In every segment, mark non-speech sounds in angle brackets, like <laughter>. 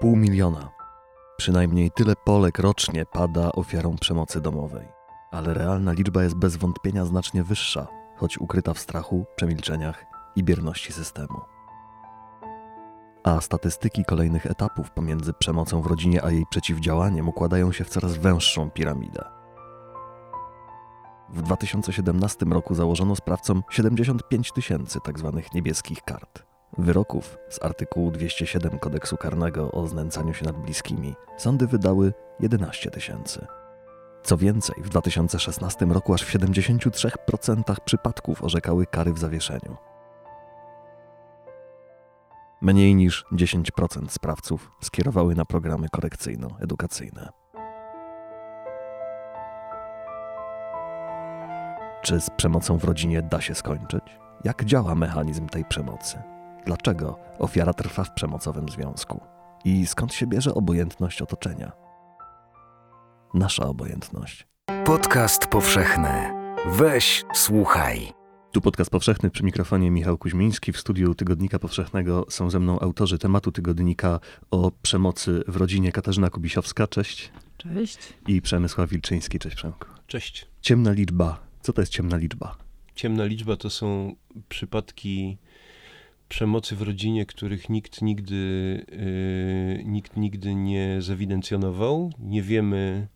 Pół miliona. Przynajmniej tyle Polek rocznie pada ofiarą przemocy domowej. Ale realna liczba jest bez wątpienia znacznie wyższa, choć ukryta w strachu, przemilczeniach i bierności systemu. A statystyki kolejnych etapów pomiędzy przemocą w rodzinie a jej przeciwdziałaniem układają się w coraz węższą piramidę. W 2017 roku założono sprawcom 75 tysięcy tzw. niebieskich kart. Wyroków z artykułu 207 kodeksu karnego o znęcaniu się nad bliskimi sądy wydały 11 tysięcy. Co więcej, w 2016 roku aż w 73% przypadków orzekały kary w zawieszeniu. Mniej niż 10% sprawców skierowały na programy korekcyjno-edukacyjne. Czy z przemocą w rodzinie da się skończyć? Jak działa mechanizm tej przemocy? Dlaczego ofiara trwa w przemocowym związku? I skąd się bierze obojętność otoczenia? Nasza obojętność. Podcast powszechny. Weź, słuchaj. Tu podcast powszechny przy mikrofonie Michał Kuźmiński. W studiu Tygodnika Powszechnego są ze mną autorzy tematu tygodnika o przemocy w rodzinie Katarzyna Kubisiowska. Cześć. Cześć. I Przemysław Wilczyński. Cześć Przemku. Cześć. Ciemna liczba. Co to jest ciemna liczba? Ciemna liczba to są przypadki przemocy w rodzinie, których nikt nigdy, yy, nikt nigdy nie zewidencjonował. Nie wiemy,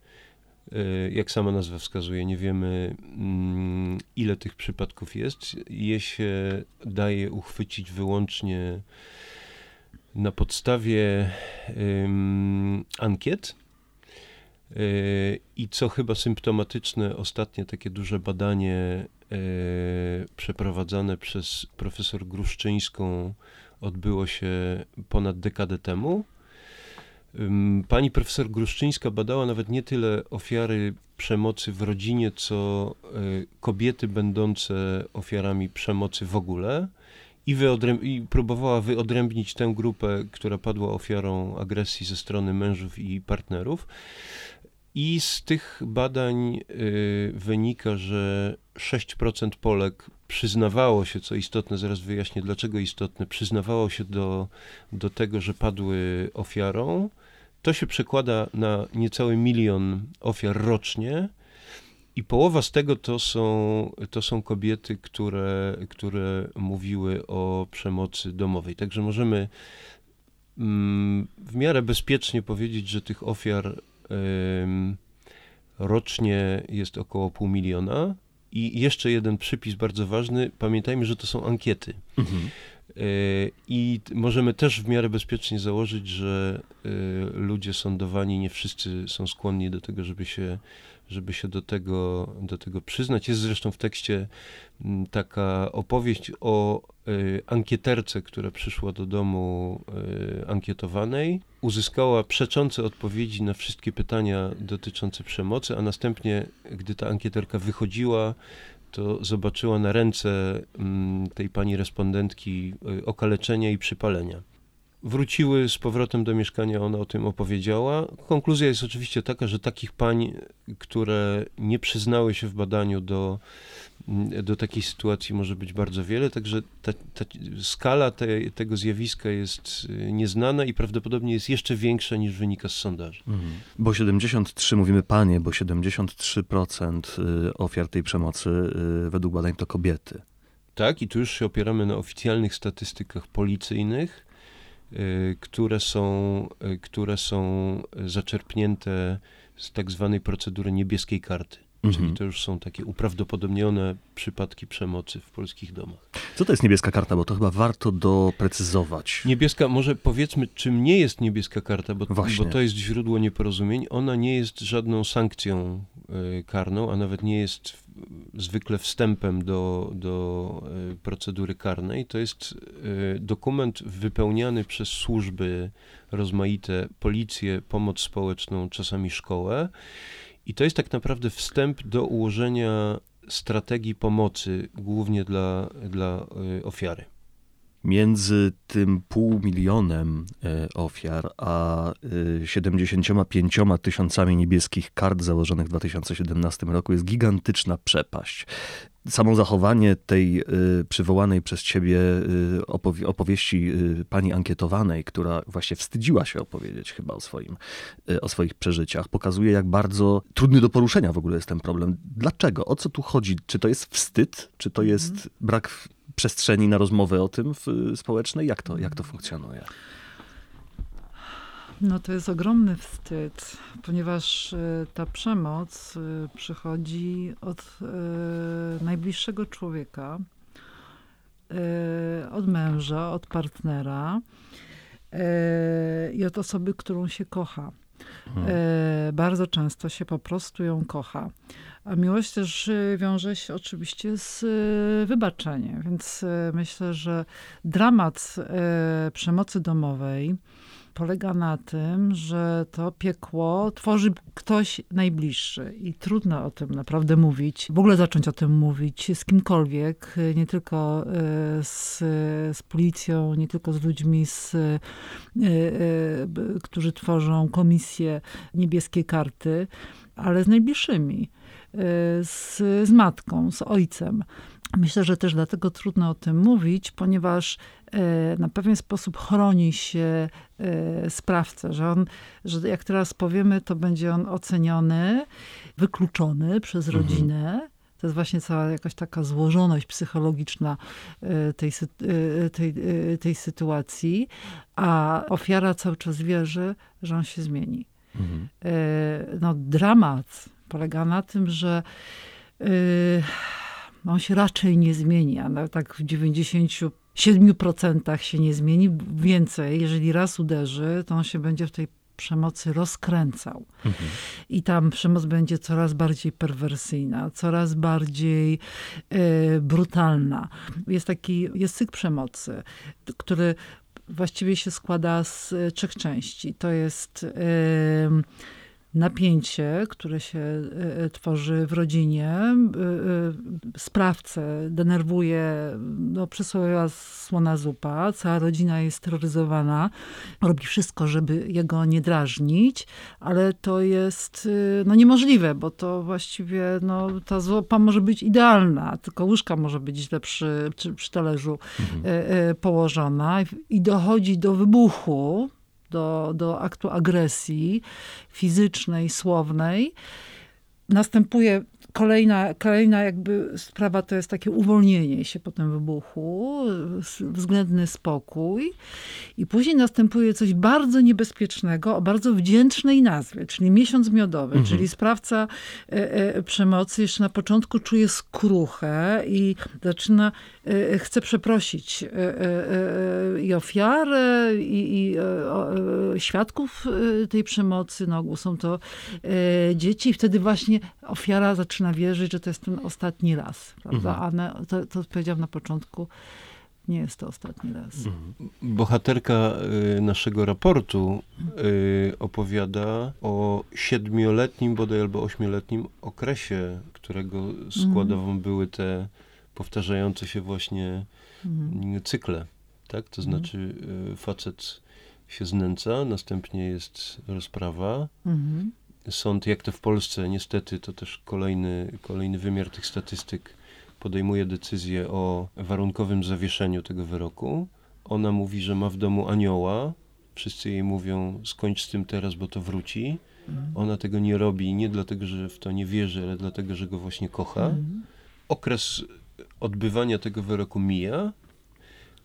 yy, jak sama nazwa wskazuje, nie wiemy, yy, ile tych przypadków jest. Je się daje uchwycić wyłącznie na podstawie ankiet. I co chyba symptomatyczne, ostatnie takie duże badanie E, przeprowadzane przez profesor Gruszczyńską odbyło się ponad dekadę temu. Pani profesor Gruszczyńska badała nawet nie tyle ofiary przemocy w rodzinie, co e, kobiety będące ofiarami przemocy w ogóle i, i próbowała wyodrębnić tę grupę, która padła ofiarą agresji ze strony mężów i partnerów. I z tych badań y, wynika, że 6% Polek przyznawało się, co istotne, zaraz wyjaśnię dlaczego istotne, przyznawało się do, do tego, że padły ofiarą. To się przekłada na niecały milion ofiar rocznie. I połowa z tego to są, to są kobiety, które, które mówiły o przemocy domowej. Także możemy mm, w miarę bezpiecznie powiedzieć, że tych ofiar rocznie jest około pół miliona. I jeszcze jeden przypis bardzo ważny. Pamiętajmy, że to są ankiety. Mhm. E, I możemy też w miarę bezpiecznie założyć, że e, ludzie sądowani nie wszyscy są skłonni do tego, żeby się żeby się do tego, do tego przyznać. Jest zresztą w tekście mm, taka opowieść o y, ankieterce, która przyszła do domu y, ankietowanej, uzyskała przeczące odpowiedzi na wszystkie pytania dotyczące przemocy, a następnie, gdy ta ankieterka wychodziła, to zobaczyła na ręce mm, tej pani respondentki y, okaleczenia i przypalenia wróciły z powrotem do mieszkania, ona o tym opowiedziała. Konkluzja jest oczywiście taka, że takich pań, które nie przyznały się w badaniu do, do takiej sytuacji może być bardzo wiele, także ta, ta skala te, tego zjawiska jest y, nieznana i prawdopodobnie jest jeszcze większa niż wynika z sondaży. Mhm. Bo 73, mówimy panie, bo 73% y, ofiar tej przemocy y, według badań to kobiety. Tak, i tu już się opieramy na oficjalnych statystykach policyjnych. Y, które są, y, które są zaczerpnięte z tak zwanej procedury niebieskiej karty. Mhm. Czyli to już są takie uprawdopodobnione przypadki przemocy w polskich domach. Co to jest niebieska karta? Bo to chyba warto doprecyzować. Niebieska, może powiedzmy, czym nie jest niebieska karta, bo, bo to jest źródło nieporozumień. Ona nie jest żadną sankcją y, karną, a nawet nie jest zwykle wstępem do, do e, procedury karnej. To jest e, dokument wypełniany przez służby rozmaite, policję, pomoc społeczną, czasami szkołę. I to jest tak naprawdę wstęp do ułożenia strategii pomocy, głównie dla, dla e, ofiary. Między tym pół milionem e, ofiar, a 75 e, tysiącami niebieskich kart założonych w 2017 roku jest gigantyczna przepaść. Samo zachowanie tej y, przywołanej przez ciebie opowie opowieści pani ankietowanej, która właśnie wstydziła się opowiedzieć chyba o, swoim, o swoich przeżyciach, pokazuje, jak bardzo trudny do poruszenia w ogóle jest ten problem. Dlaczego? O co tu chodzi? Czy to jest wstyd? Czy to jest mhm. brak przestrzeni na rozmowę o tym w, społecznej? Jak to, jak to funkcjonuje? No to jest ogromny wstyd, ponieważ e, ta przemoc e, przychodzi od najbliższego człowieka, od męża, od partnera i od osoby, którą się kocha. Hmm. Bardzo często się po prostu ją kocha. A miłość też wiąże się oczywiście z wybaczeniem, więc myślę, że dramat przemocy domowej, polega na tym, że to piekło tworzy ktoś najbliższy i trudno o tym naprawdę mówić, w ogóle zacząć o tym mówić z kimkolwiek, nie tylko e, z, z policją, nie tylko z ludźmi, z, e, e, którzy tworzą komisję niebieskie karty, ale z najbliższymi, z, z matką, z ojcem. Myślę, że też dlatego trudno o tym mówić, ponieważ e, na pewien sposób chroni się e, sprawcę, że on, że jak teraz powiemy, to będzie on oceniony, wykluczony przez mhm. rodzinę. To jest właśnie cała jakaś taka złożoność psychologiczna e, tej, tej, tej sytuacji, a ofiara cały czas wierzy, że on się zmieni. Mhm. No, dramat polega na tym, że on się raczej nie zmieni, a tak w 97% się nie zmieni. Więcej, jeżeli raz uderzy, to on się będzie w tej przemocy rozkręcał. Mhm. I tam przemoc będzie coraz bardziej perwersyjna, coraz bardziej e, brutalna. Jest taki, jest cykl przemocy, który właściwie się składa z trzech części. To jest e, napięcie, które się e, e, tworzy w rodzinie. E, sprawcę denerwuje no, przysłowiowa słona zupa. Cała rodzina jest terroryzowana. Robi wszystko, żeby jego nie drażnić, ale to jest no, niemożliwe, bo to właściwie no, ta zupa może być idealna, tylko łyżka może być źle przy, przy, przy talerzu mhm. położona i dochodzi do wybuchu do, do aktu agresji fizycznej, słownej. Następuje kolejna, kolejna jakby sprawa to jest takie uwolnienie się po tym wybuchu, względny spokój. I później następuje coś bardzo niebezpiecznego o bardzo wdzięcznej nazwie, czyli miesiąc miodowy, mhm. czyli sprawca e, e, przemocy jeszcze na początku czuje skruchę i zaczyna, e, chce przeprosić i ofiarę, i, i świadków tej przemocy. Na ogół są to dzieci i wtedy właśnie ofiara zaczyna zaczyna wierzyć, że to jest ten ostatni raz, prawda? Mhm. A na, to, to powiedziałam na początku, nie jest to ostatni raz. Mhm. Bohaterka y, naszego raportu y, opowiada o siedmioletnim, bodaj albo ośmioletnim okresie, którego składową mhm. były te powtarzające się właśnie mhm. cykle. Tak? To znaczy y, facet się znęca, następnie jest rozprawa, mhm sąd, jak to w Polsce, niestety, to też kolejny, kolejny wymiar tych statystyk, podejmuje decyzję o warunkowym zawieszeniu tego wyroku. Ona mówi, że ma w domu anioła. Wszyscy jej mówią, skończ z tym teraz, bo to wróci. Ona tego nie robi nie dlatego, że w to nie wierzy, ale dlatego, że go właśnie kocha. Okres odbywania tego wyroku mija.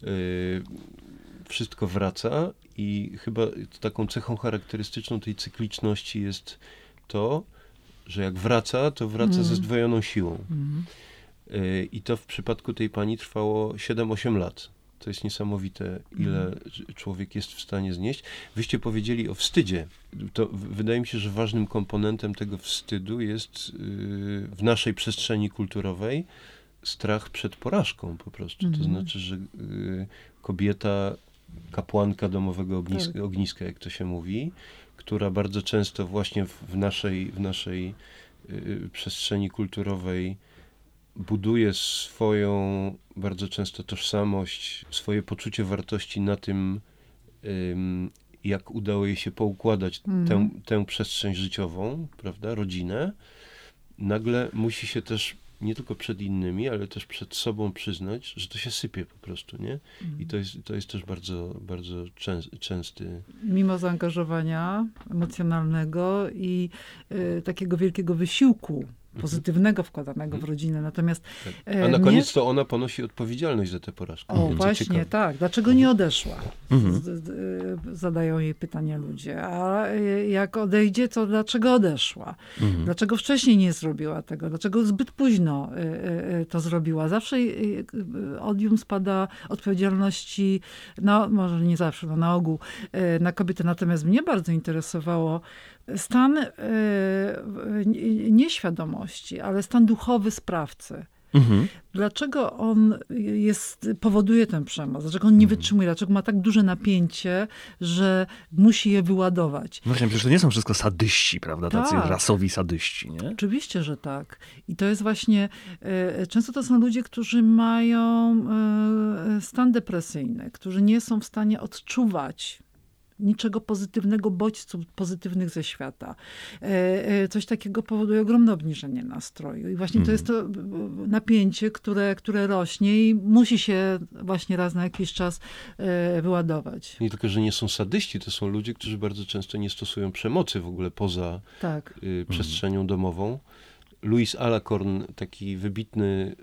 Yy, wszystko wraca i chyba taką cechą charakterystyczną tej cykliczności jest to, że jak wraca, to wraca mm. ze zdwojoną siłą. Mm. I to w przypadku tej pani trwało 7-8 lat. To jest niesamowite, ile mm. człowiek jest w stanie znieść. Wyście powiedzieli o wstydzie. To wydaje mi się, że ważnym komponentem tego wstydu jest y, w naszej przestrzeni kulturowej strach przed porażką po prostu. To mhm. znaczy, że y, kobieta kapłanka domowego ogniska, tak. ogniska, jak to się mówi, która bardzo często właśnie w naszej, w naszej y, przestrzeni kulturowej buduje swoją bardzo często tożsamość, swoje poczucie wartości na tym, ym, jak udało jej się poukładać Mhm. tę, tę przestrzeń życiową, prawda, rodzinę, nagle musi się też nie tylko przed innymi, ale też przed sobą przyznać, że to się sypie po prostu, nie? I to jest, to jest też bardzo, bardzo częs- częsty Mimo zaangażowania emocjonalnego i y, takiego wielkiego wysiłku pozytywnego wkładanego w rodzinę. Natomiast Tak. e, A na koniec to ona ponosi odpowiedzialność za tę porażkę. O, Więc właśnie, ciekawe. tak. Dlaczego nie odeszła? Mhm. Z, z, y, zadają jej pytania ludzie. A y, jak odejdzie, to dlaczego odeszła? Mhm. Dlaczego wcześniej nie zrobiła tego? Dlaczego zbyt późno to zrobiła? Zawsze odium spada odpowiedzialności, no może nie zawsze, no na ogół, na kobietę. Natomiast mnie bardzo interesowało stan y, y, nieświadomości, ale stan duchowy sprawcy. Mhm. Dlaczego on jest, powoduje tę przemoc? Dlaczego on nie wytrzymuje? Dlaczego ma tak duże napięcie, że musi je wyładować? Właśnie, przecież to nie są wszystko sadyści, prawda? Tacy Tak. rasowi sadyści, nie? Oczywiście, że tak. I to jest właśnie, e, często to są ludzie, którzy mają e, stan depresyjny, którzy nie są w stanie odczuwać niczego pozytywnego, bodźców pozytywnych ze świata. E, e, Coś takiego powoduje ogromne obniżenie nastroju. I właśnie to jest to e, napięcie, które, które rośnie i musi się właśnie raz na jakiś czas e, wyładować. Nie tylko, że nie są sadyści, to są ludzie, którzy bardzo często nie stosują przemocy w ogóle poza Tak. y, przestrzenią domową. Louis Alacorn, taki wybitny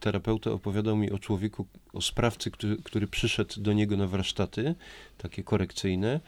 terapeuta, opowiadał mi o człowieku, o sprawcy, który, który przyszedł do niego na warsztaty, takie korekcyjne,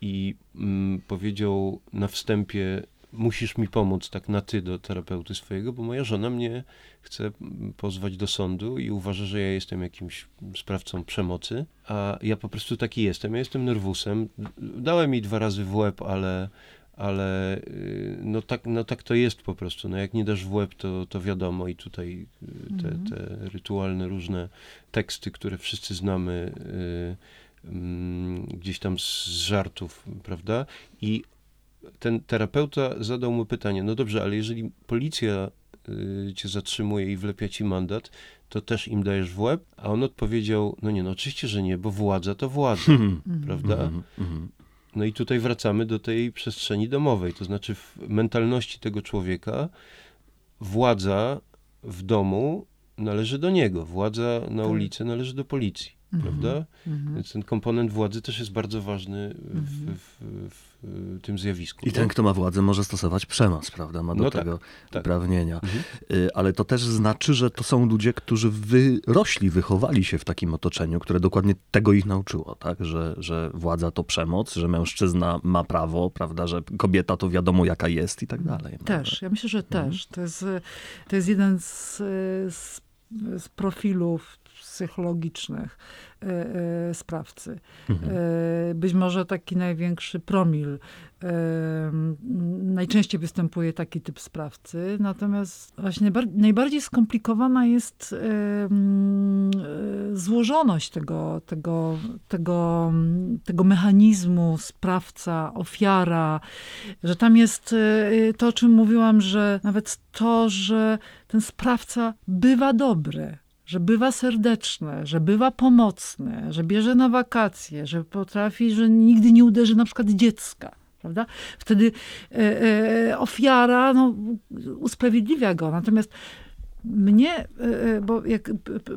i mm, powiedział na wstępie: Musisz mi pomóc, tak na ty do terapeuty swojego, bo moja żona mnie chce pozwać do sądu i uważa, że ja jestem jakimś sprawcą przemocy, a ja po prostu taki jestem. Ja jestem nerwusem. Dałem mi dwa razy w łeb, ale ale y, no tak, no tak to jest po prostu. No jak nie dasz w łeb, to, to wiadomo i tutaj y, te, te rytualne różne teksty, które wszyscy znamy y, mm, gdzieś tam z żartów, prawda? I ten terapeuta zadał mu pytanie, no dobrze, ale jeżeli policja y, cię zatrzymuje i wlepia ci mandat, to też im dajesz w łeb? A on odpowiedział, no nie, no oczywiście, że nie, bo władza to władza, <laughs> prawda? No i tutaj wracamy do tej przestrzeni domowej, to znaczy w mentalności tego człowieka władza w domu należy do niego, władza na Tak. ulicy należy do policji, prawda? Mhm. Więc ten komponent władzy też jest bardzo ważny w, Mhm. w, w, w tym zjawisku. I ten, kto ma władzę, może stosować przemoc, prawda? Ma do No tak, tego tak. uprawnienia. Mhm. Y, Ale to też znaczy, że to są ludzie, którzy wyrośli, wychowali się w takim otoczeniu, które dokładnie tego ich nauczyło, tak? Że, że władza to przemoc, że mężczyzna ma prawo, prawda? Że kobieta to wiadomo jaka jest i tak dalej. Też, ja myślę, że Mhm. też. To jest, to jest jeden z, z, z profilów psychologicznych e, e, sprawcy. Mhm. E, Być może taki największy promil. Najczęściej występuje taki typ sprawcy, natomiast właśnie najbar- najbardziej skomplikowana jest złożoność tego, tego, tego, tego mechanizmu sprawca, ofiara, że tam jest to, o czym mówiłam, że nawet to, że ten sprawca bywa dobry, że bywa serdeczny, że bywa pomocny, że bierze na wakacje, że potrafi, że nigdy nie uderzy na przykład dziecka. Prawda? Wtedy e, e, ofiara no, usprawiedliwia go. Natomiast mnie, e, e, bo jak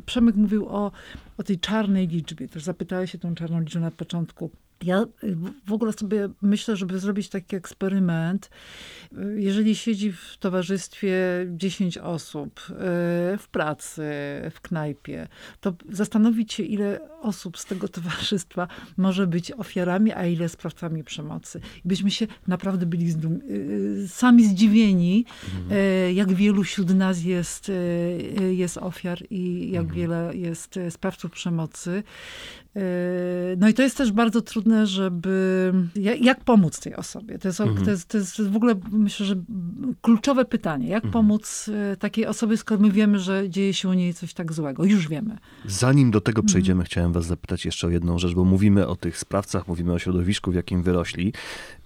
Przemek mówił o, o tej czarnej liczbie, też zapytałeś się tą czarną liczbę na początku. Ja y, w- ogóle sobie myślę, żeby zrobić taki eksperyment. Y, Jeżeli siedzi w towarzystwie 10 osób y, w pracy, w knajpie, to zastanowić się, ile osób z tego towarzystwa może być ofiarami, a ile sprawcami przemocy. I byśmy się naprawdę byli zdum- sami zdziwieni, y, jak wielu wśród nas jest, jest ofiar i jak wiele jest sprawców przemocy. No i to jest też bardzo trudne ważne, żeby. Jak, pomóc tej osobie? To jest, Mhm. to, jest, to jest w ogóle, myślę, że kluczowe pytanie. Jak Mhm. pomóc e, takiej osobie, skoro my wiemy, że dzieje się u niej coś tak złego? Już wiemy. Zanim do Mhm. tego przejdziemy, chciałem was zapytać jeszcze o jedną rzecz, bo mówimy o tych sprawcach, mówimy o środowisku, w jakim wyrośli.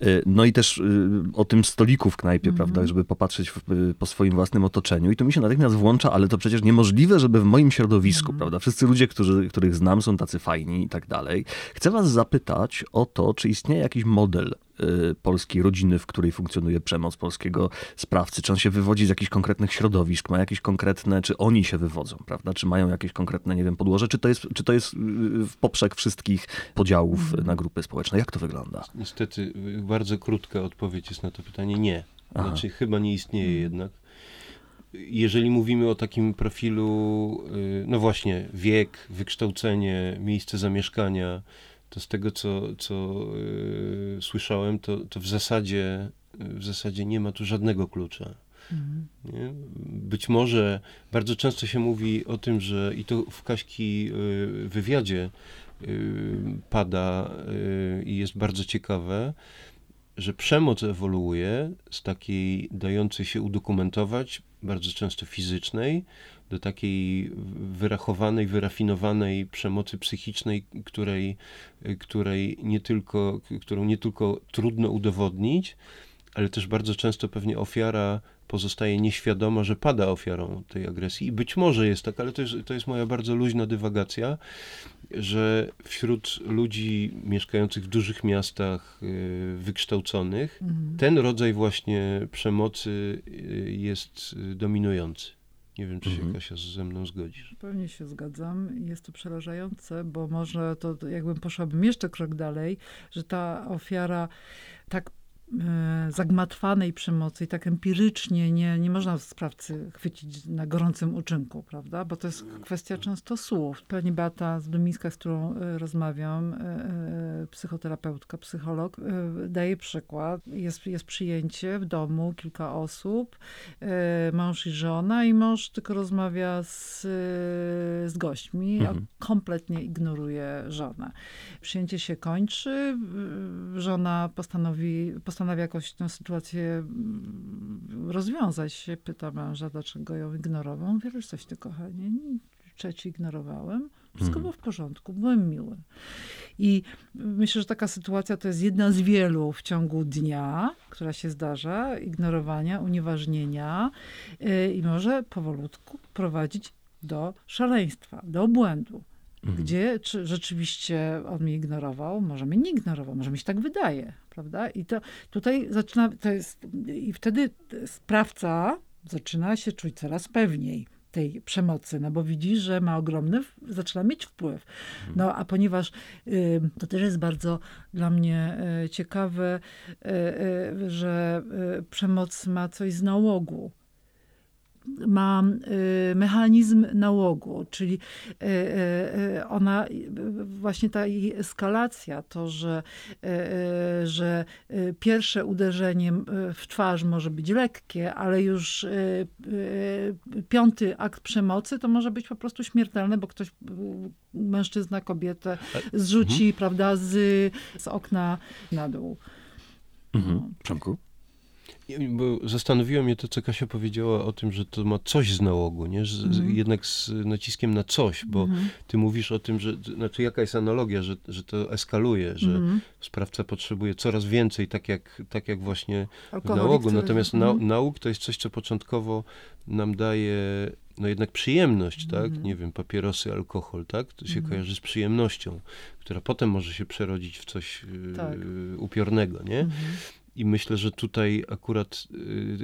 Y, No i też y, o tym stoliku w knajpie, Mhm. prawda, żeby popatrzeć w, po swoim własnym otoczeniu. I to mi się natychmiast włącza, ale to przecież niemożliwe, żeby w moim środowisku, Mhm. prawda, wszyscy ludzie, którzy, których znam, są tacy fajni i tak dalej. Chcę was zapytać o to, czy istnieje jakiś model y, polskiej rodziny, w której funkcjonuje przemoc polskiego sprawcy? Czy on się wywodzi z jakichś konkretnych środowisk, ma jakieś konkretne, czy oni się wywodzą, prawda? Czy mają jakieś konkretne, nie wiem, podłoże? Czy to jest, czy to jest y, w poprzek wszystkich podziałów Mhm. na grupy społeczne? Jak to wygląda? Niestety, y, bardzo krótka odpowiedź jest na to pytanie nie. Aha. Znaczy, chyba nie istnieje Mhm. jednak. Jeżeli mówimy o takim profilu, y, no właśnie, wiek, wykształcenie, miejsce zamieszkania, to z tego, co, co y, słyszałem, to, to w, zasadzie, w zasadzie nie ma tu żadnego klucza. Nie? Być może bardzo często się mówi o tym, że i to w Kaśki y, wywiadzie y, pada y, i jest bardzo ciekawe, że przemoc ewoluuje z takiej dającej się udokumentować, bardzo często fizycznej, do takiej wyrachowanej, wyrafinowanej przemocy psychicznej, której, której nie tylko, którą nie tylko trudno udowodnić, ale też bardzo często pewnie ofiara pozostaje nieświadoma, że pada ofiarą tej agresji. I być może jest tak, ale to jest, to jest moja bardzo luźna dywagacja, że wśród ludzi mieszkających w dużych miastach, y, wykształconych, Mhm. ten rodzaj właśnie przemocy y, jest y, dominujący. Nie wiem, czy się Mhm. Kasia ze mną zgodzisz. Pewnie się zgadzam. Jest to przerażające, bo może to jakbym poszłabym jeszcze krok dalej, że ta ofiara tak zagmatwanej przemocy i tak empirycznie nie, nie można sprawcy chwycić na gorącym uczynku, prawda? Bo to jest kwestia często słów. Pani Beata z Dumińska, z którą e, rozmawiam, e, e, psychoterapeutka, psycholog, e, daje przykład. Jest, jest przyjęcie w domu, kilka osób, e, mąż i żona i mąż tylko rozmawia z, e, z gośćmi, Mhm. a kompletnie ignoruje żonę. Przyjęcie się kończy, żona postanowi, postanawia jakoś tę sytuację mm, rozwiązać. Się pyta męża, dlaczego ją ignorował. On mówi, "Wiesz coś ty kochanie, trzeci ignorowałem. Wszystko Mhm. było w porządku, byłem miły. I myślę, że taka sytuacja to jest jedna z wielu w ciągu dnia, która się zdarza, ignorowania, unieważnienia y, i może powolutku prowadzić do szaleństwa, do obłędu. Mhm. Gdzie czy rzeczywiście on mnie ignorował, może mnie nie ignorował, może mi się tak wydaje, prawda? I to tutaj zaczyna, to jest, i wtedy sprawca zaczyna się czuć coraz pewniej tej przemocy, no bo widzi, że ma ogromny, zaczyna mieć wpływ. No a ponieważ y, to też jest bardzo dla mnie y, ciekawe, y, y, że przemoc ma coś z nałogu ma y, mechanizm nałogu, czyli y, y, ona, właśnie ta jej eskalacja, to, że, że pierwsze uderzenie w twarz może być lekkie, ale już piąty akt przemocy to może być po prostu śmiertelne, bo ktoś, mężczyzna, kobietę zrzuci, prawda, z, z okna na dół. Mhm. Przemku? Bo zastanowiło mnie to, co Kasia powiedziała o tym, że to ma coś z nałogu, nie? Z- Mhm. Jednak z naciskiem na coś, bo Mhm. ty mówisz o tym, że, znaczy jaka jest analogia, że, że to eskaluje, że Mhm. sprawca potrzebuje coraz więcej, tak jak, tak jak właśnie w nałogu. Natomiast na, Mhm. nauk to jest coś, co początkowo nam daje no jednak przyjemność, tak? Mhm. Nie wiem, papierosy, alkohol, tak? To się Mhm. kojarzy z przyjemnością, która potem może się przerodzić w coś yy, Tak. upiornego, nie? I myślę, że tutaj akurat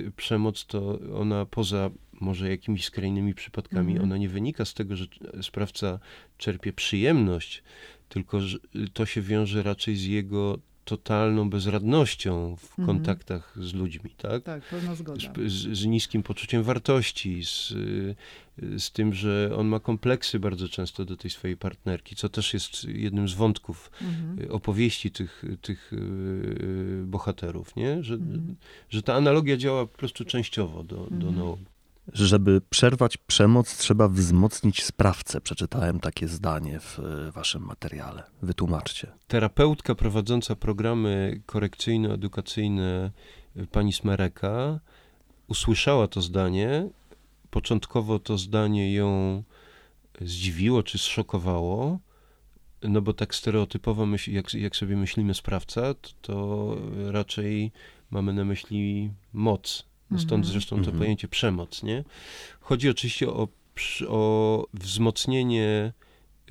y, przemoc to ona poza może jakimiś skrajnymi przypadkami, Mhm. ona nie wynika z tego, że sprawca czerpie przyjemność, tylko że to się wiąże raczej z jego totalną bezradnością w Mhm. kontaktach z ludźmi, tak? Tak, pełna zgoda. Z, z, niskim poczuciem wartości, z, y, z tym, że on ma kompleksy bardzo często do tej swojej partnerki, co też jest jednym z wątków Mhm. y, opowieści tych, tych y, bohaterów, nie? Że, Mhm. że ta analogia działa po prostu częściowo do, do Mhm. nałogu. Żeby przerwać przemoc, trzeba wzmocnić sprawcę. Przeczytałem takie zdanie w e, waszym materiale. Wytłumaczcie. Terapeutka prowadząca programy korekcyjno-edukacyjne y, pani Smereka usłyszała to zdanie. Początkowo to zdanie ją zdziwiło czy zszokowało, no bo tak stereotypowo, myśl, jak, jak sobie myślimy sprawca, to, to raczej mamy na myśli moc. Stąd Mhm. zresztą to Mhm. pojęcie przemoc, nie? Chodzi oczywiście o, o wzmocnienie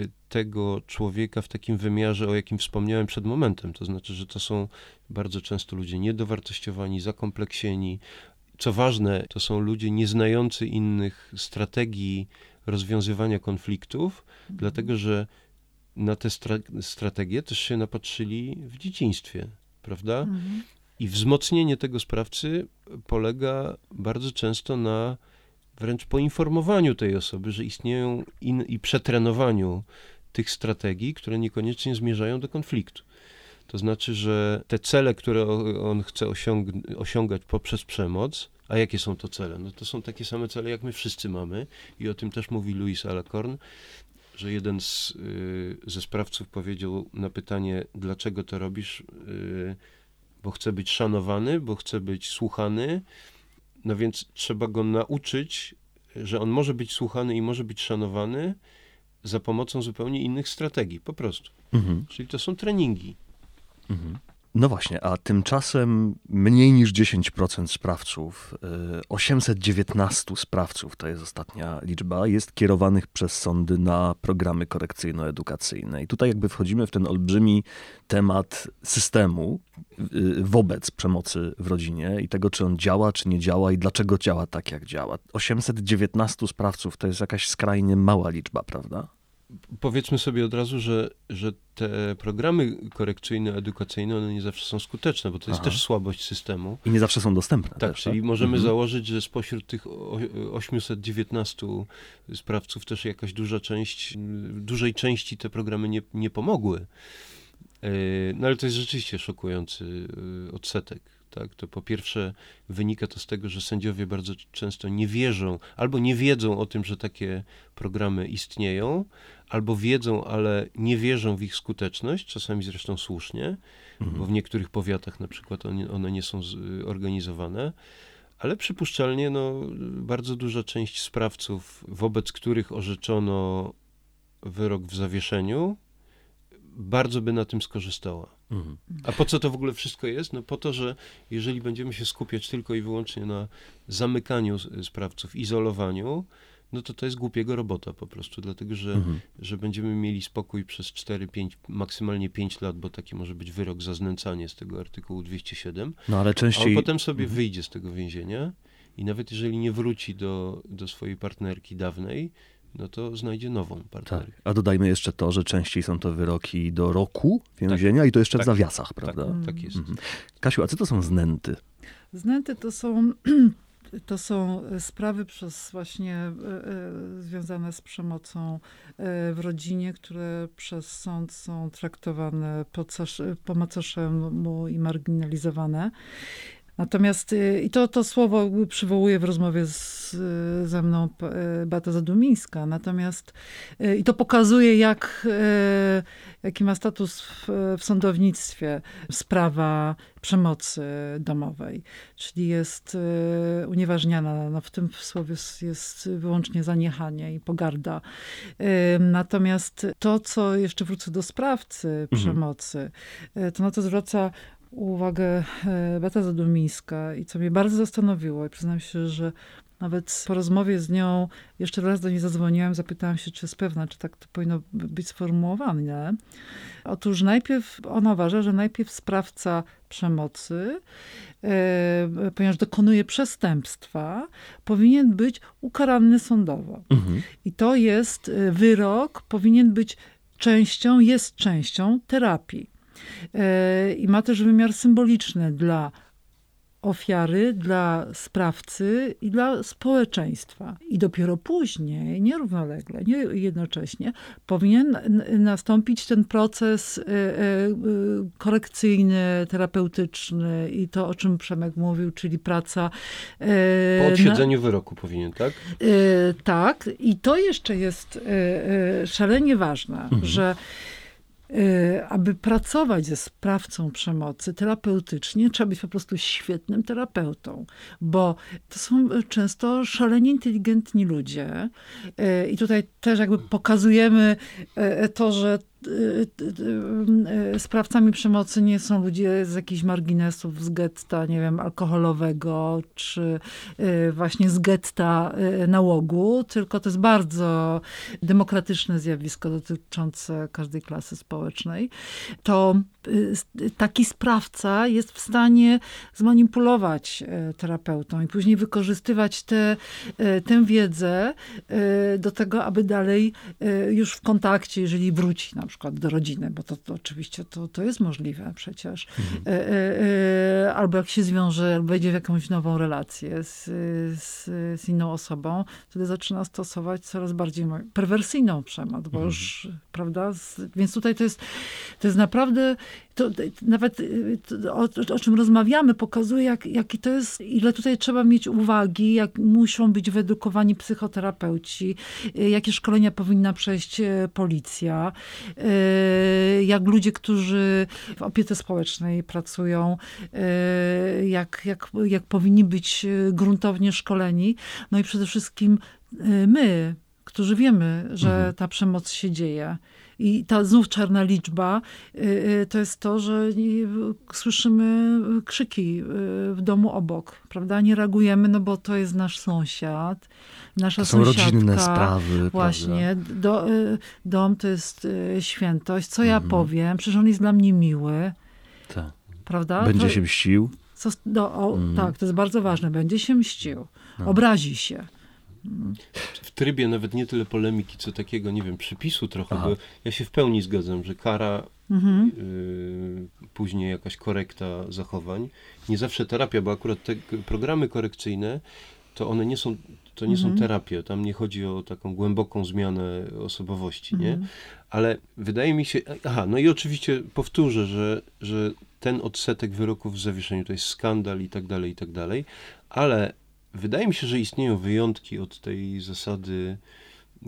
y, tego człowieka w takim wymiarze, o jakim wspomniałem przed momentem. To znaczy, że to są bardzo często ludzie niedowartościowani, zakompleksieni. Co ważne, to są ludzie nieznający innych strategii rozwiązywania konfliktów, dlatego że na te stra- strategie też się napatrzyli w dzieciństwie, prawda? Mhm. I wzmocnienie tego sprawcy polega bardzo często na wręcz poinformowaniu tej osoby, że istnieją in, i przetrenowaniu tych strategii, które niekoniecznie zmierzają do konfliktu. To znaczy, że te cele, które on chce osiąg- osiągać poprzez przemoc, a jakie są to cele? No to są takie same cele, jak my wszyscy mamy i o tym też mówi Louis Alacorn, że jeden z, y, ze sprawców powiedział na pytanie, dlaczego to robisz, y, bo chce być szanowany, bo chce być słuchany, no więc trzeba go nauczyć, że on może być słuchany i może być szanowany za pomocą zupełnie innych strategii, po prostu. Mhm. Czyli to są treningi. Mhm. No właśnie, a tymczasem mniej niż 10% sprawców, y, 819 sprawców, to jest ostatnia liczba, jest kierowanych przez sądy na programy korekcyjno-edukacyjne. I tutaj jakby wchodzimy w ten olbrzymi temat systemu y, wobec przemocy w rodzinie i tego, czy on działa, czy nie działa i dlaczego działa tak, jak działa. 819 sprawców to jest jakaś skrajnie mała liczba, prawda? Powiedzmy sobie od razu, że, że te programy korekcyjno-edukacyjne, one nie zawsze są skuteczne, bo to jest Aha. też słabość systemu. I nie zawsze są dostępne. Tak, też, czyli możemy Mhm. założyć, że spośród tych o- 819 sprawców też jakaś duża część, dużej części te programy nie, nie pomogły. E, No ale to jest rzeczywiście szokujący e, odsetek. Tak? To po pierwsze wynika to z tego, że sędziowie bardzo często nie wierzą, albo nie wiedzą o tym, że takie programy istnieją, albo wiedzą, ale nie wierzą w ich skuteczność, czasami zresztą słusznie, Mhm. bo w niektórych powiatach na przykład one, one nie są y, organizowane, ale przypuszczalnie no, bardzo duża część sprawców, wobec których orzeczono wyrok w zawieszeniu, bardzo by na tym skorzystała. Mhm. A po co to w ogóle wszystko jest? No po to, że jeżeli będziemy się skupiać tylko i wyłącznie na zamykaniu s- sprawców, izolowaniu, no to to jest głupiego robota po prostu, dlatego że Mhm. że będziemy mieli spokój przez 4, 5, maksymalnie 5 lat, bo taki może być wyrok za znęcanie z tego artykułu 207, No ale a on częściej... potem sobie Mhm. wyjdzie z tego więzienia i nawet jeżeli nie wróci do, do swojej partnerki dawnej, no to znajdzie nową Tak. partnerkę. A dodajmy jeszcze to, że częściej są to wyroki do roku więzienia i to jeszcze w Tak. zawiasach, Tak, prawda? tak jest. Mhm. Kasiu, a co to są znęty? Znęty to są, <clears throat> to są sprawy przez właśnie e, e, związane z przemocą e, w rodzinie, które przez sąd są traktowane po macoszemu i marginalizowane. Natomiast e, i to, to słowo przywołuję w rozmowie z, ze mną e, Beata Zadumińska. Natomiast i to pokazuje, jak, jaki ma status w, w sądownictwie sprawa przemocy domowej. Czyli jest unieważniana, no w tym słowie jest- wyłącznie zaniechanie i pogarda. Natomiast to, co jeszcze wrócę do sprawcy przemocy, e, to na to zwraca uwagę e, Beata Zadumińska i co mnie bardzo zastanowiło i przyznam się, że nawet po rozmowie z nią jeszcze raz do niej zadzwoniłam, zapytałam się, czy jest pewna, czy tak to powinno być sformułowane. Otóż najpierw, ona uważa, że najpierw sprawca przemocy, e, ponieważ dokonuje przestępstwa, powinien być ukarany sądowo. Mhm. I to jest e, wyrok, powinien być częścią, jest częścią terapii. I ma też wymiar symboliczny dla ofiary, dla sprawcy i dla społeczeństwa. I dopiero później, nierównolegle, nie jednocześnie, powinien nastąpić ten proces e, e, korekcyjny, terapeutyczny i to, o czym Przemek mówił, czyli praca. E, po odsiedzeniu na... wyroku powinien, tak? Tak. I to jeszcze jest szalenie ważne, mhm. że aby pracować ze sprawcą przemocy terapeutycznie, trzeba być po prostu świetnym terapeutą, bo to są często szalenie inteligentni ludzie. Y, I tutaj też jakby pokazujemy y, to, że Y, y, y, sprawcami przemocy nie są ludzie z jakichś marginesów, z getta, nie wiem, alkoholowego, czy właśnie z getta nałogu, tylko to jest bardzo demokratyczne zjawisko dotyczące każdej klasy społecznej. To taki sprawca jest w stanie zmanipulować terapeutą i później wykorzystywać tę wiedzę do tego, aby dalej już w kontakcie, jeżeli wróci na przykład przykład do rodziny, bo to, to oczywiście to, to jest możliwe przecież. Mhm. Albo jak się zwiąże, albo wejdzie w jakąś nową relację z, z, z, inną osobą, wtedy zaczyna stosować coraz bardziej perwersyjną przemoc, bo mhm. już, prawda? Więc tutaj to jest, to jest naprawdę to, nawet to, o, o, czym rozmawiamy, pokazuje, jak, jaki to jest, ile tutaj trzeba mieć uwagi, jak muszą być wyedukowani psychoterapeuci, jakie szkolenia powinna przejść policja, Y, jak ludzie, którzy w opiece społecznej pracują, y, jak, jak, jak powinni być gruntownie szkoleni. No i przede wszystkim y, my, którzy wiemy, że mhm. ta przemoc się dzieje. I ta znów czarna liczba to jest to, że słyszymy krzyki w domu obok, prawda? Nie reagujemy, no bo to jest nasz sąsiad, nasza to są sąsiadka. rodzinne sprawy. Właśnie. Do, y, dom to jest y, świętość. Co ja mhm. powiem? Przecież on jest dla mnie miły. Tak. Prawda? Będzie to, się mścił. Co, do, o, mhm. Tak, to jest bardzo ważne. Będzie się mścił. No. Obrazi się. W trybie nawet nie tyle polemiki, co takiego, nie wiem, przypisu trochę, Aha. bo ja się w pełni zgadzam, że kara, mhm. y, później jakaś korekta zachowań, nie zawsze terapia, bo akurat te programy korekcyjne, to one nie są to nie mhm. są terapie, tam nie chodzi o taką głęboką zmianę osobowości, mhm. nie? Ale wydaje mi się, aha, no i oczywiście powtórzę, że, że ten odsetek wyroków w zawieszeniu to jest skandal i tak dalej, i tak dalej, ale wydaje mi się, że istnieją wyjątki od tej zasady,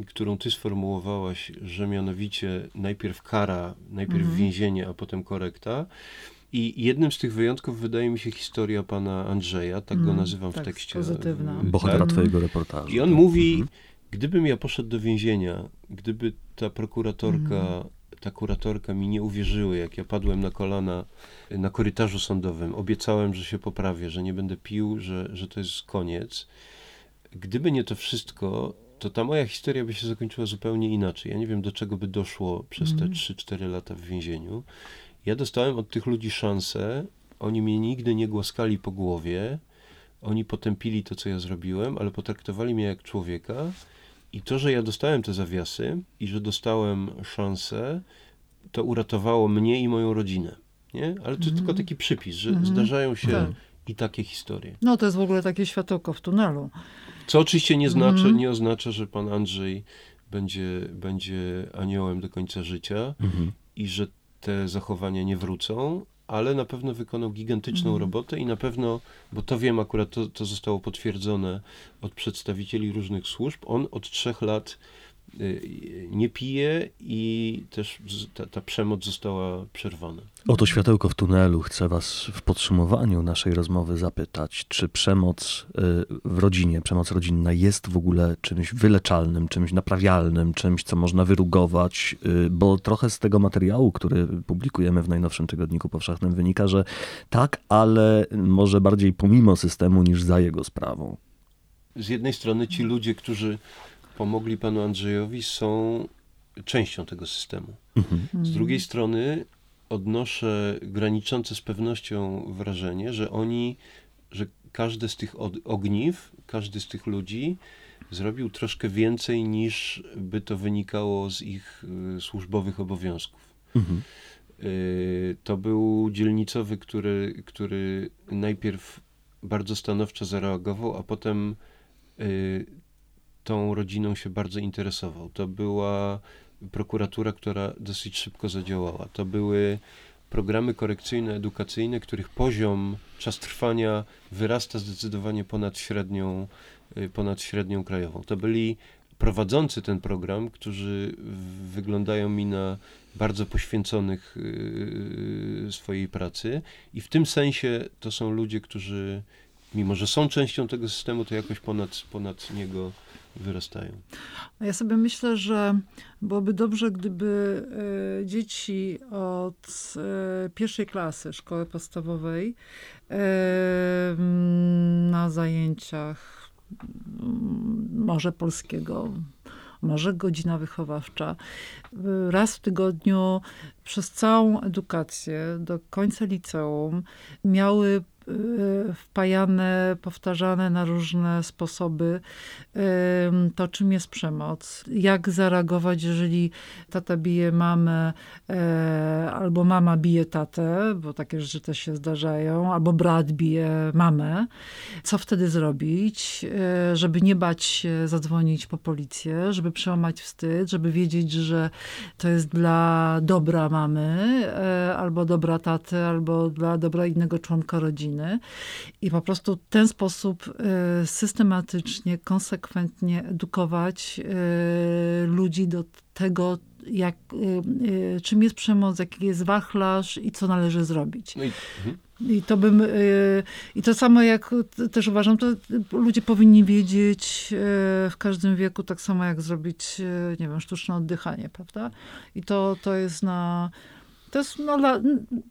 którą ty sformułowałaś, że mianowicie najpierw kara, najpierw mhm. więzienie, a potem korekta. I jednym z tych wyjątków wydaje mi się historia pana Andrzeja, tak go mm, nazywam tak, w tekście. Pozytywna. Tak? Bohatera twojego reportażu. I on mówi, mhm. gdybym ja poszedł do więzienia, gdyby ta prokuratorka, mm. Ta kuratorka mi nie uwierzyły, jak ja padłem na kolana na korytarzu sądowym, obiecałem, że się poprawię, że nie będę pił, że, że to jest koniec. Gdyby nie to wszystko, to ta moja historia by się zakończyła zupełnie inaczej. Ja nie wiem, do czego by doszło przez te 3-4 mhm. lata w więzieniu. Ja dostałem od tych ludzi szansę, oni mnie nigdy nie głaskali po głowie, oni potępili to, co ja zrobiłem, ale potraktowali mnie jak człowieka. I to, że ja dostałem te zawiasy i że dostałem szansę, to uratowało mnie i moją rodzinę. Nie? Ale to jest tylko mhm. taki przypis, że mm -hmm. zdarzają się tak. i takie historie. No to jest w ogóle takie światełko w tunelu. Co oczywiście nie, znaczy, mm -hmm. nie oznacza, że pan Andrzej będzie, będzie aniołem do końca życia i że te zachowania nie wrócą, ale na pewno wykonał gigantyczną mm. robotę i na pewno, bo to wiem akurat, to, to zostało potwierdzone od przedstawicieli różnych służb, on od trzech lat nie pije i też ta, ta, przemoc została przerwana. Oto światełko w tunelu. Chcę Was w podsumowaniu naszej rozmowy zapytać, czy przemoc y, w rodzinie, przemoc rodzinna jest w ogóle czymś wyleczalnym, czymś naprawialnym, czymś, co można wyrugować, y, bo trochę z tego materiału, który publikujemy w najnowszym tygodniku powszechnym wynika, że tak, ale może bardziej pomimo systemu niż za jego sprawą. Z jednej strony ci ludzie, którzy pomogli panu Andrzejowi, są częścią tego systemu. Mhm. Z drugiej strony odnoszę graniczące z pewnością wrażenie, że oni, że każdy z tych ogniw, każdy z tych ludzi zrobił troszkę więcej niż by to wynikało z ich y, służbowych obowiązków. Mhm. Y, to był dzielnicowy, który, który najpierw bardzo stanowczo zareagował, a potem y, tą rodziną się bardzo interesował. To była prokuratura, która dosyć szybko zadziałała. To były programy korekcyjno-edukacyjne, których poziom, czas trwania wyrasta zdecydowanie ponad średnią, y, ponad średnią krajową. To byli prowadzący ten program, którzy wyglądają mi na bardzo poświęconych y, swojej pracy i w tym sensie to są ludzie, którzy mimo, że są częścią tego systemu, to jakoś ponad, ponad niego wyrastają. Ja sobie myślę, że byłoby dobrze, gdyby e, dzieci od e, pierwszej klasy szkoły podstawowej e, na zajęciach może polskiego, może godzina wychowawcza, raz w tygodniu przez całą edukację do końca liceum miały wpajane, powtarzane na różne sposoby to, czym jest przemoc. Jak zareagować, jeżeli tata bije mamę, e, albo mama bije tatę, bo takie rzeczy też się zdarzają, albo brat bije mamę. Co wtedy zrobić, e, żeby nie bać się zadzwonić po policję, żeby przełamać wstyd, żeby wiedzieć, że to jest dla dobra mamy, e, albo dobra taty, albo dla dobra innego członka rodziny i po prostu w ten sposób e, systematycznie, konsekwentnie edukować e, ludzi do tego, jak, e, czym jest przemoc, jaki jest wachlarz i co należy zrobić. No i, mhm. I to bym, i to samo jak też uważam, to ludzie powinni wiedzieć w każdym wieku, tak samo jak zrobić, nie wiem, sztuczne oddychanie, prawda? I to, to jest na, to jest no,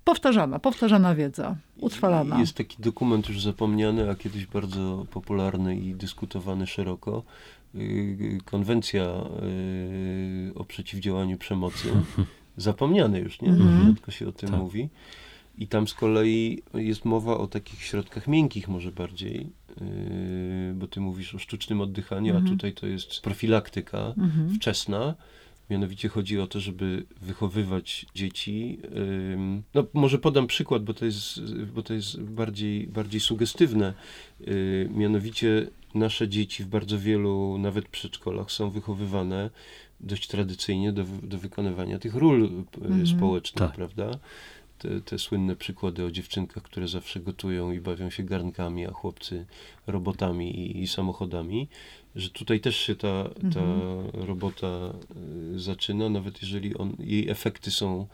powtarzana, powtarzana wiedza, utrwalana. Jest taki dokument już zapomniany, a kiedyś bardzo popularny i dyskutowany szeroko. Y, konwencja y, o przeciwdziałaniu przemocy. <laughs> Zapomniany już, nie? Mhm. Rzadko się o tym tak. mówi. I tam z kolei jest mowa o takich środkach miękkich może bardziej, y, bo ty mówisz o sztucznym oddychaniu, mhm. a tutaj to jest profilaktyka mhm. wczesna Mianowicie chodzi o to, żeby wychowywać dzieci. No, może podam przykład, bo to jest, bo to jest bardziej, bardziej sugestywne. Y, mianowicie nasze dzieci w bardzo wielu, nawet przedszkolach, są wychowywane dość tradycyjnie do, do wykonywania tych ról mhm. społecznych, tak. prawda? Te, te, słynne przykłady o dziewczynkach, które zawsze gotują i bawią się garnkami, a chłopcy robotami i, i samochodami że tutaj też się ta, ta mhm. robota y, zaczyna, nawet jeżeli on, jej efekty są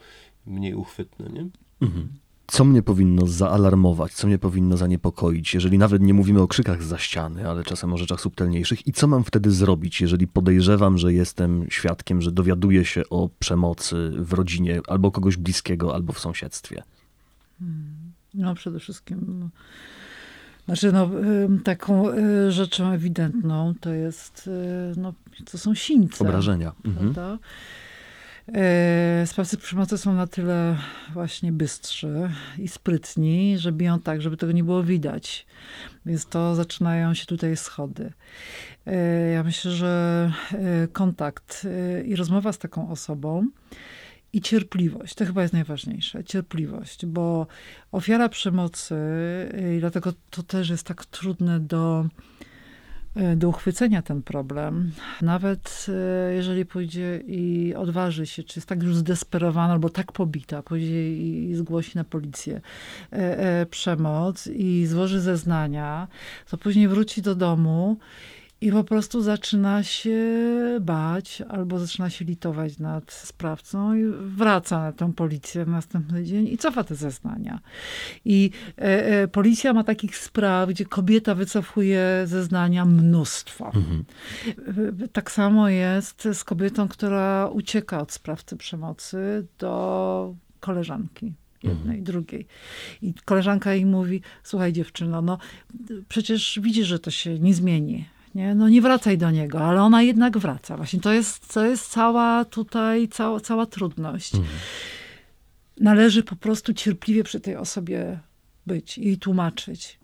mniej uchwytne, nie? Mhm. Co mnie powinno zaalarmować, co mnie powinno zaniepokoić, jeżeli nawet nie mówimy o krzykach za ściany, ale czasem o rzeczach subtelniejszych? I co mam wtedy zrobić, jeżeli podejrzewam, że jestem świadkiem, że dowiaduję się o przemocy w rodzinie albo kogoś bliskiego, albo w sąsiedztwie? Hmm. No przede wszystkim znaczy, no, taką y, rzeczą ewidentną to jest, y, no, to są sińce. Obrażenia. Mhm. E, sprawcy przemocy są na tyle właśnie bystrzy i sprytni, że biją tak, żeby tego nie było widać. Więc to zaczynają się tutaj schody. E, ja myślę, że e, kontakt i rozmowa z taką osobą i cierpliwość. To chyba jest najważniejsze. Cierpliwość, bo ofiara przemocy, i dlatego to też jest tak trudne do, e, do uchwycenia ten problem. Nawet e, jeżeli pójdzie i odważy się, czy jest tak już zdesperowana albo tak pobita, pójdzie i zgłosi na policję e, przemoc i złoży zeznania, to później wróci do domu i po prostu zaczyna się bać albo zaczyna się litować nad sprawcą i wraca na tę policję następny dzień i cofa te zeznania. I e, e, policja ma takich spraw, gdzie kobieta wycofuje zeznania mnóstwo. Mhm. Tak samo jest z kobietą, która ucieka od sprawcy przemocy do koleżanki jednej, mhm. drugiej. I koleżanka jej mówi, słuchaj dziewczyno, no przecież widzisz, że to się nie zmieni nie? No nie wracaj do niego, ale ona jednak wraca. Właśnie to jest, to jest cała tutaj, cała, cała trudność. Mhm. Należy po prostu cierpliwie przy tej osobie być i tłumaczyć.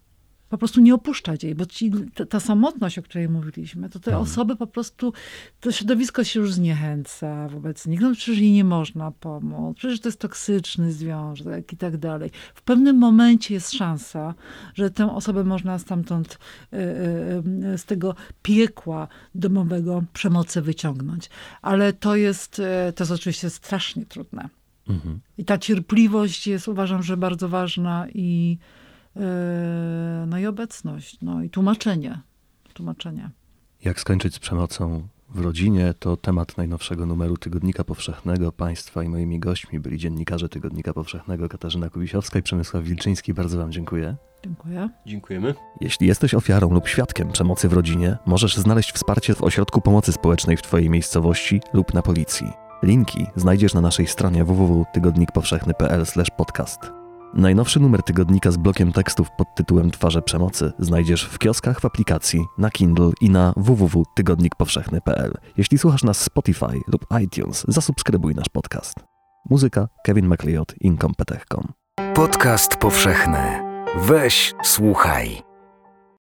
Po prostu nie opuszczać jej, bo ci, ta, ta samotność, o której mówiliśmy, to te Mhm. osoby po prostu, to środowisko się już zniechęca wobec nich. No przecież jej nie można pomóc, przecież to jest toksyczny związek i tak dalej. W pewnym momencie jest szansa, że tę osobę można stamtąd, e, e, e, z tego piekła domowego przemocy wyciągnąć. Ale to jest, to jest oczywiście strasznie trudne. Mhm. I ta cierpliwość jest, uważam, że bardzo ważna i, no i obecność, no i tłumaczenie. Tłumaczenie. Jak skończyć z przemocą w rodzinie to temat najnowszego numeru Tygodnika Powszechnego. Państwa i moimi gośćmi byli dziennikarze Tygodnika Powszechnego Katarzyna Kubisiowska i Przemysław Wilczyński. Bardzo Wam dziękuję. Dziękuję. Dziękujemy. Jeśli jesteś ofiarą lub świadkiem przemocy w rodzinie, możesz znaleźć wsparcie w ośrodku pomocy społecznej w Twojej miejscowości lub na policji. Linki znajdziesz na naszej stronie www.tygodnikpowszechny.pl/podcast. Najnowszy numer tygodnika z blokiem tekstów pod tytułem Twarze przemocy znajdziesz w kioskach w aplikacji, na Kindle i na www.tygodnikpowszechny.pl. Jeśli słuchasz nas Spotify lub iTunes, zasubskrybuj nasz podcast. Muzyka Kevin MacLeod, Incompetech.com. Podcast powszechny. Weź, słuchaj.